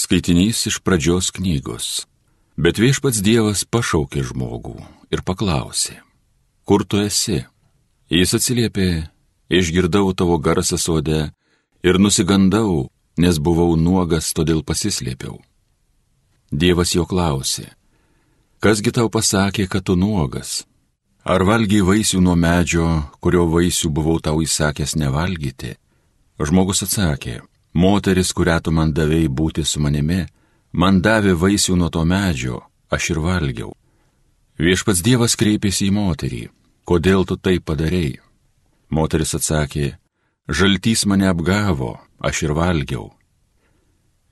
Skaitinys iš pradžios knygos. Bet viešpats Dievas pašaukė žmogų ir paklausė, kur tu esi? Jis atsiliepė, išgirdau tavo garsą sode ir nusigandau, nes buvau nuogas, todėl pasislėpiau. Dievas jo klausė, kasgi tau pasakė, kad tu nuogas? Ar valgiai vaisių nuo medžio, kurio vaisių buvau tau įsakęs nevalgyti? Žmogus atsakė, moteris, kurią tu man davėjai būti su manimi, man davė vaisių nuo to medžio, aš ir valgiau. Viešpats Dievas kreipėsi į moterį, kodėl tu tai padarėjai? Moteris atsakė, žaltys mane apgavo, aš ir valgiau.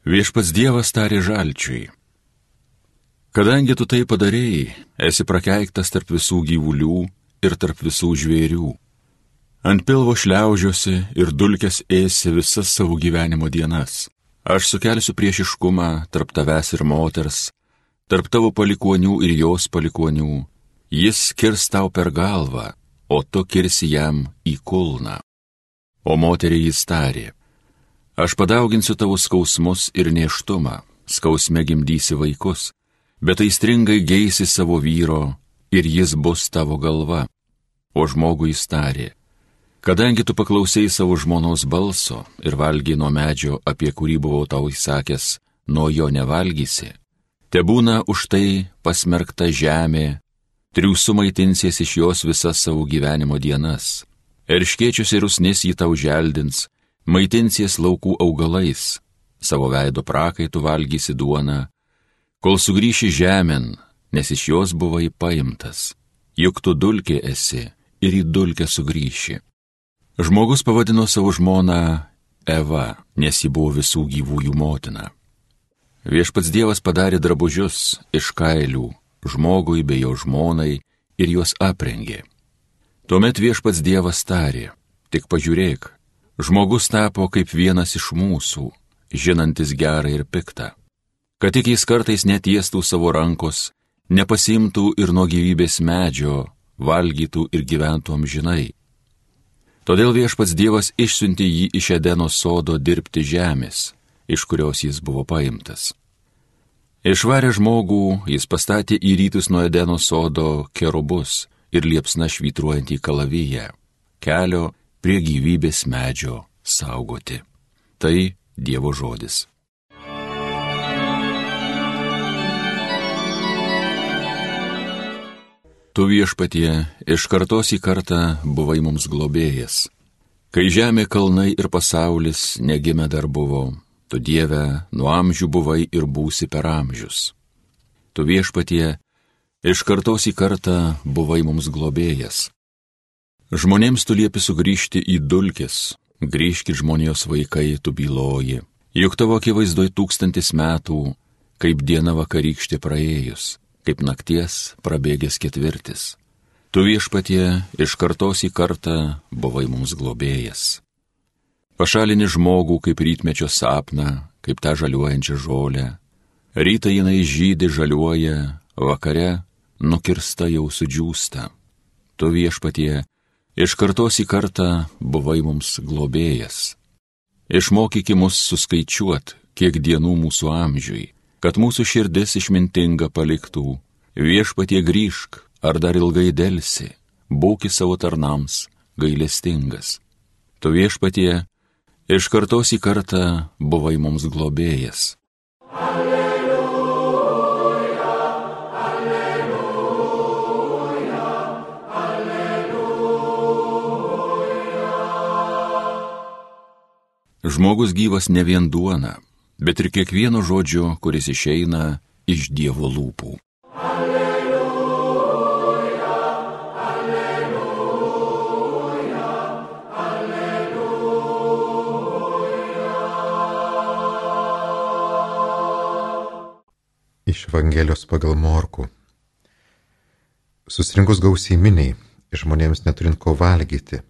Viešpats Dievas tarė žalčiui. Kadangi tu tai padarėjai, esi prakeiktas tarp visų gyvulių ir tarp visų žvėrių. Ant pilvo šliaužiuosi ir dulkės ėsi visas savo gyvenimo dienas. Aš sukelsiu priešiškumą tarp tavęs ir moters, tarp tavo palikonių ir jos palikonių. Jis kirs tau per galvą, o tu kirsi jam į kulną. O moteriai jis tarė, aš padauginsiu tavo skausmus ir neštumą, skausme gimdysi vaikus, bet aistringai geisi savo vyro ir jis bus tavo galva. O žmogui jis tarė, kadangi tu paklausai savo žmonos balso ir valgiai nuo medžio, apie kurį buvau tau įsakęs, nuo jo nevalgysi, te būna už tai pasmerkta žemė, triūsų maitinsies iš jos visas savo gyvenimo dienas Erškiečius ir usnis jį tau želdins, maitinsies laukų augalais, savo veido prakaitų valgysi duoną, kol sugrįši žemėn, nes iš jos buvai paimtas, juk tu dulkė esi ir į dulkę sugrįši. Žmogus pavadino savo žmoną Eva, nes ji buvo visų gyvųjų motina. Viešpats Dievas padarė drabužius iš kailių žmogui bei jo žmonai ir juos aprengė. Tuomet viešpats Dievas tarė, tik pažiūrėk, žmogus tapo kaip vienas iš mūsų, žinantis gerą ir piktą, kad tik jis kartais netiestų savo rankos, nepasimtų ir nuo gyvybės medžio, valgytų ir gyventų amžinai. Todėl viešpats Dievas išsiuntė jį iš Edeno sodo dirbti žemės, iš kurios jis buvo paimtas. Išvarė žmogų, jis pastatė į rytus nuo Edeno sodo kerubus, ir liepsna švytruojantį kalavyje, kelio prie gyvybės medžio saugoti. Tai Dievo žodis. Tu viešpatie iš kartos į kartą buvai mums globėjas. Kai žemė kalnai ir pasaulis negime dar buvo, tu Dieve nuo amžių buvai ir būsi per amžius. Tu viešpatie Iš kartos į kartą buvai mums globėjas. Žmonėms tu liepi sugrįžti į dulkes, grįžkit žmonijos vaikai, tu byloji, juk tavo akivaizdoj tūkstantis metų, kaip diena vakarykštė praėjus, kaip nakties prabėgęs ketvirtis. Tu viešpatie iš kartos į kartą buvai mums globėjas. Pašalini žmogų kaip rytmečio sapną, kaip tą žaliuojančią žolę. Rytą jinai žydė žaliuoja, vakare nukirsta jau sudžiūsta. Tu viešpatie, iš kartos į kartą buvai mums globėjas. Išmokyki mus suskaičiuot, kiek dienų mūsų amžiui, kad mūsų širdis išmintinga paliktų. Viešpatie grįžk, ar dar ilgai dėlsi, būki savo tarnams gailestingas. Tu viešpatie, iš kartos į kartą buvai mums globėjas. Žmogus gyvas ne vien duona, bet ir kiekvienu žodžiu, kuris išeina iš Dievo lūpų. Alleluja, alleluja, alleluja. Iš Evangelijos pagal Morku. Susirinkus gausiai miniai, žmonėms neturint ko valgyti,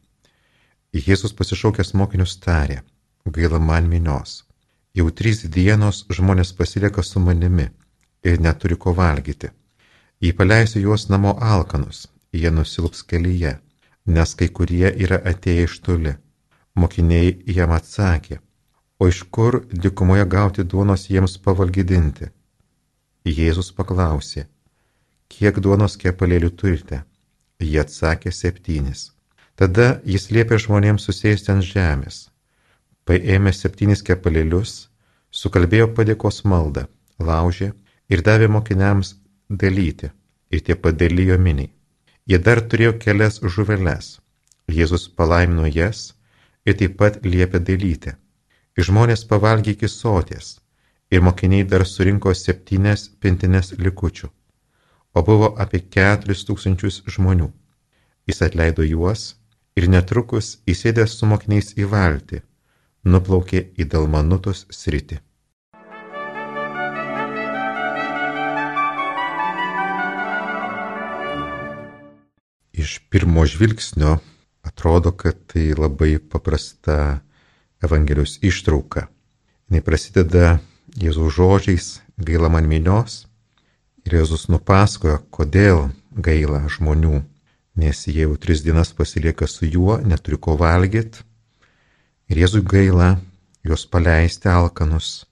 Jėzus pasišaukęs mokinius tarė, gaila man minios. Jau trys dienos žmonės pasilieka su manimi ir neturi ko valgyti. Jei paleisiu juos namo alkanus, jie nusilps kelyje, nes kai kurie yra atėję iš toli. Mokiniai jam atsakė, o iš kur dikumoje gauti duonos jiems pavalgydinti? Jėzus paklausė, kiek duonos kepalėlių turite? Jie atsakė septynis. Tada jis liepė žmonėms susėsti ant žemės. Paėmė septynis kepalėlius, sukalbėjo padėkos maldą, laužė ir davė mokiniams dalyti, ir tie padalijo miniai. Jie dar turėjo kelias žuveles. Jėzus palaimino jas ir taip pat liepė dalyti. Ir žmonės pavalgė iki sotės, ir mokiniai dar surinko septynes pintines likučių, o buvo apie keturis tūkstančius žmonių. Jis atleido juos ir netrukus įsėdęs su mokiniais į valtį, nuplaukė į Dalmanutos sritį. Iš pirmo žvilgsnio atrodo, kad tai labai paprasta Evangelijos ištrauka. Jis prasideda Jėzaus žodžiais gaila man minios ir Jėzus nupasakoja, kodėl gaila žmonių, nes jie jau tris dienas pasilieka su juo, neturi ko valgyti ir Jėzui gaila juos paleisti alkanus,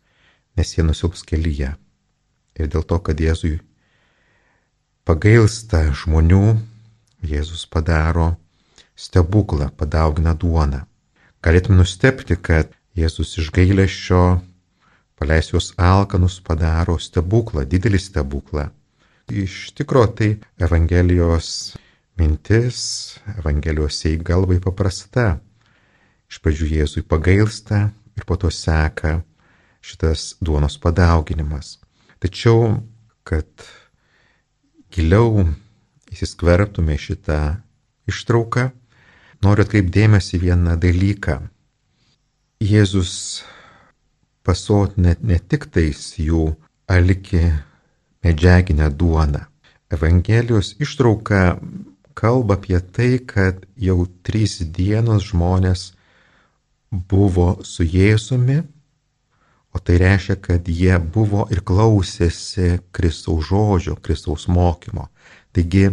nes jie nusilps kelyje. Ir dėl to, kad Jėzui pagailsta žmonių, Jėzus padaro stebuklą, padaugina duoną. Galėtume nustepti, kad Jėzus iš gailėšio paleis juos alkanus padaro stebuklą, didelį stebuklą. Iš tikro tai Evangelijos mintis, Evangelijos eiga labai paprasta. Iš pradžių Jėzui pagailsta ir po to seka šitas duonos padauginimas. Tačiau, kad giliau įsiskverbtume šitą ištrauką, noriu atkreipdėmėsi vieną dalyką. Jėzus pasotina ne tik tais jų alki medžiaginę duoną. Evangelijos ištrauka kalba apie tai, kad jau trys dienos žmonės buvo su Jėzumi, o tai reiškia, kad jie buvo ir klausėsi Kristaus žodžio, Kristaus mokymo. Taigi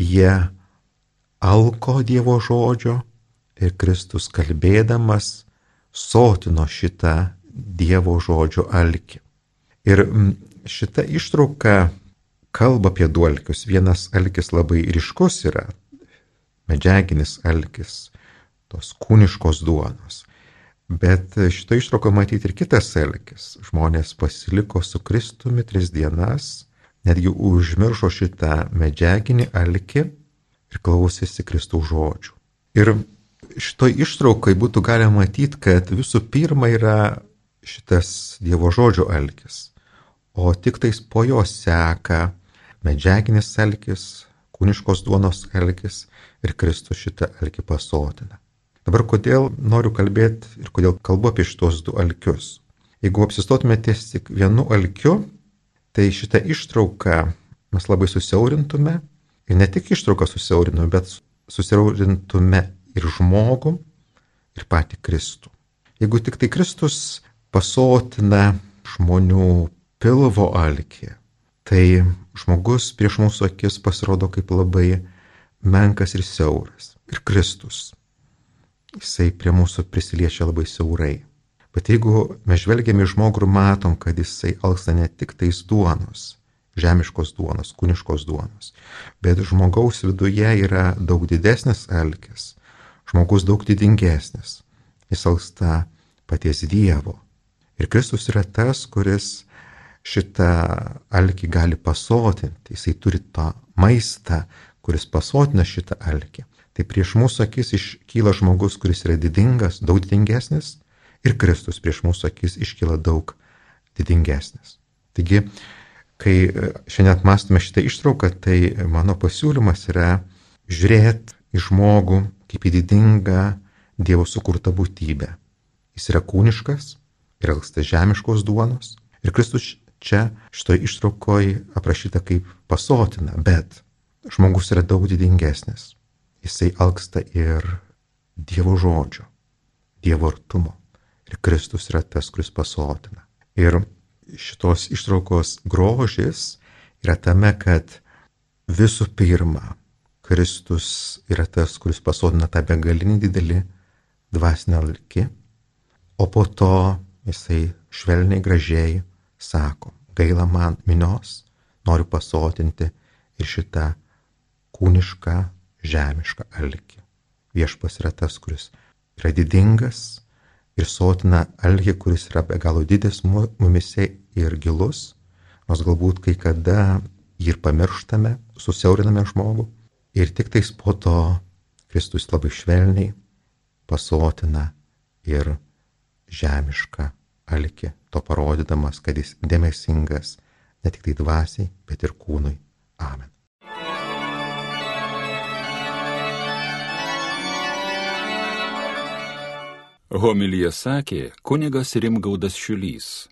jie alko Dievo žodžio ir Kristus kalbėdamas sotino šitą Dievo žodžio alkį. Ir šita ištrauka kalba apie du alkius. Vienas alkis labai ryškus yra, medžiaginis alkis, tos kūniškos duonos. Bet šito ištrauko matyti ir kitas alkis. Žmonės pasiliko su Kristumi tris dienas netgi užmiršo šitą medžiaginį alkį ir klausėsi Kristaus žodžių. Ir šitoj ištraukai būtų galima matyti, kad visų pirma yra šitas Dievo žodžio alkis, o tik tais po jo seka medžiaginis alkis, kūniškos duonos alkis ir Kristus šitą alkį pasotina. Dabar kodėl noriu kalbėti ir kodėl kalbu apie šitos du alkius. Jeigu apsistotume ties tik vienu alkiu, Tai šitą ištrauką mes labai susiaurintume ir ne tik ištrauką susiaurintume, bet susiaurintume ir žmogų, ir patį Kristų. Jeigu tik tai Kristus pasotina žmonių pilvo alkį, tai žmogus prieš mūsų akis pasirodo kaip labai menkas ir siauras. Ir Kristus. Jisai prie mūsų prisiliečia labai siaurai. Bet jeigu mes žvelgiame į žmogų ir matom, kad jisai alksta ne tik tais duonos, žemiškos duonos, kūniškos duonos, bet žmogaus viduje yra daug didesnis alkis, žmogus daug didingesnis, jis alksta paties Dievo. Ir Kristus yra tas, kuris šitą alkį gali pasotinti, jisai turi tą maistą, kuris pasotina šitą alkį. Tai prieš mūsų akis iškyla žmogus, kuris yra didingas, daug didingesnis, ir Kristus prieš mūsų akis iškyla daug didingesnis. Taigi, kai e, šiandien apmastome šitą ištrauką, tai mano pasiūlymas yra žiūrėti į žmogų kaip į didingą Dievo sukurtą būtybę. Jis yra kūniškas ir alksta žemiškos duonos. Ir Kristus čia šitoje ištraukoje aprašyta kaip pasotina, bet žmogus yra daug didingesnis. Jisai alksta ir Dievo žodžio, Dievo artumo ir Kristus yra tas, kuris pasotina. Ir šitos ištraukos grožis yra tame, kad visų pirma, Kristus yra tas, kuris pasotina tą begalinį didelį dvasinę alkį, O po to jisai švelniai gražiai sako, gaila man minios, noriu pasotinti ir šitą kūnišką, žemišką alkį. Viešpas yra tas, kuris yra didingas ir sotina alkį, kuris yra be galo didis mumise ir gilus, nors galbūt kai kada jį ir pamirštame, susiauriname žmogų ir tik tais po to Kristus labai švelniai pasotina ir žemišką alkį, to parodydamas, kad jis dėmesingas ne tik tai dvasiai, bet ir kūnui. Amen. Homilyje sakė kunigas Rimgaudas Šiulys.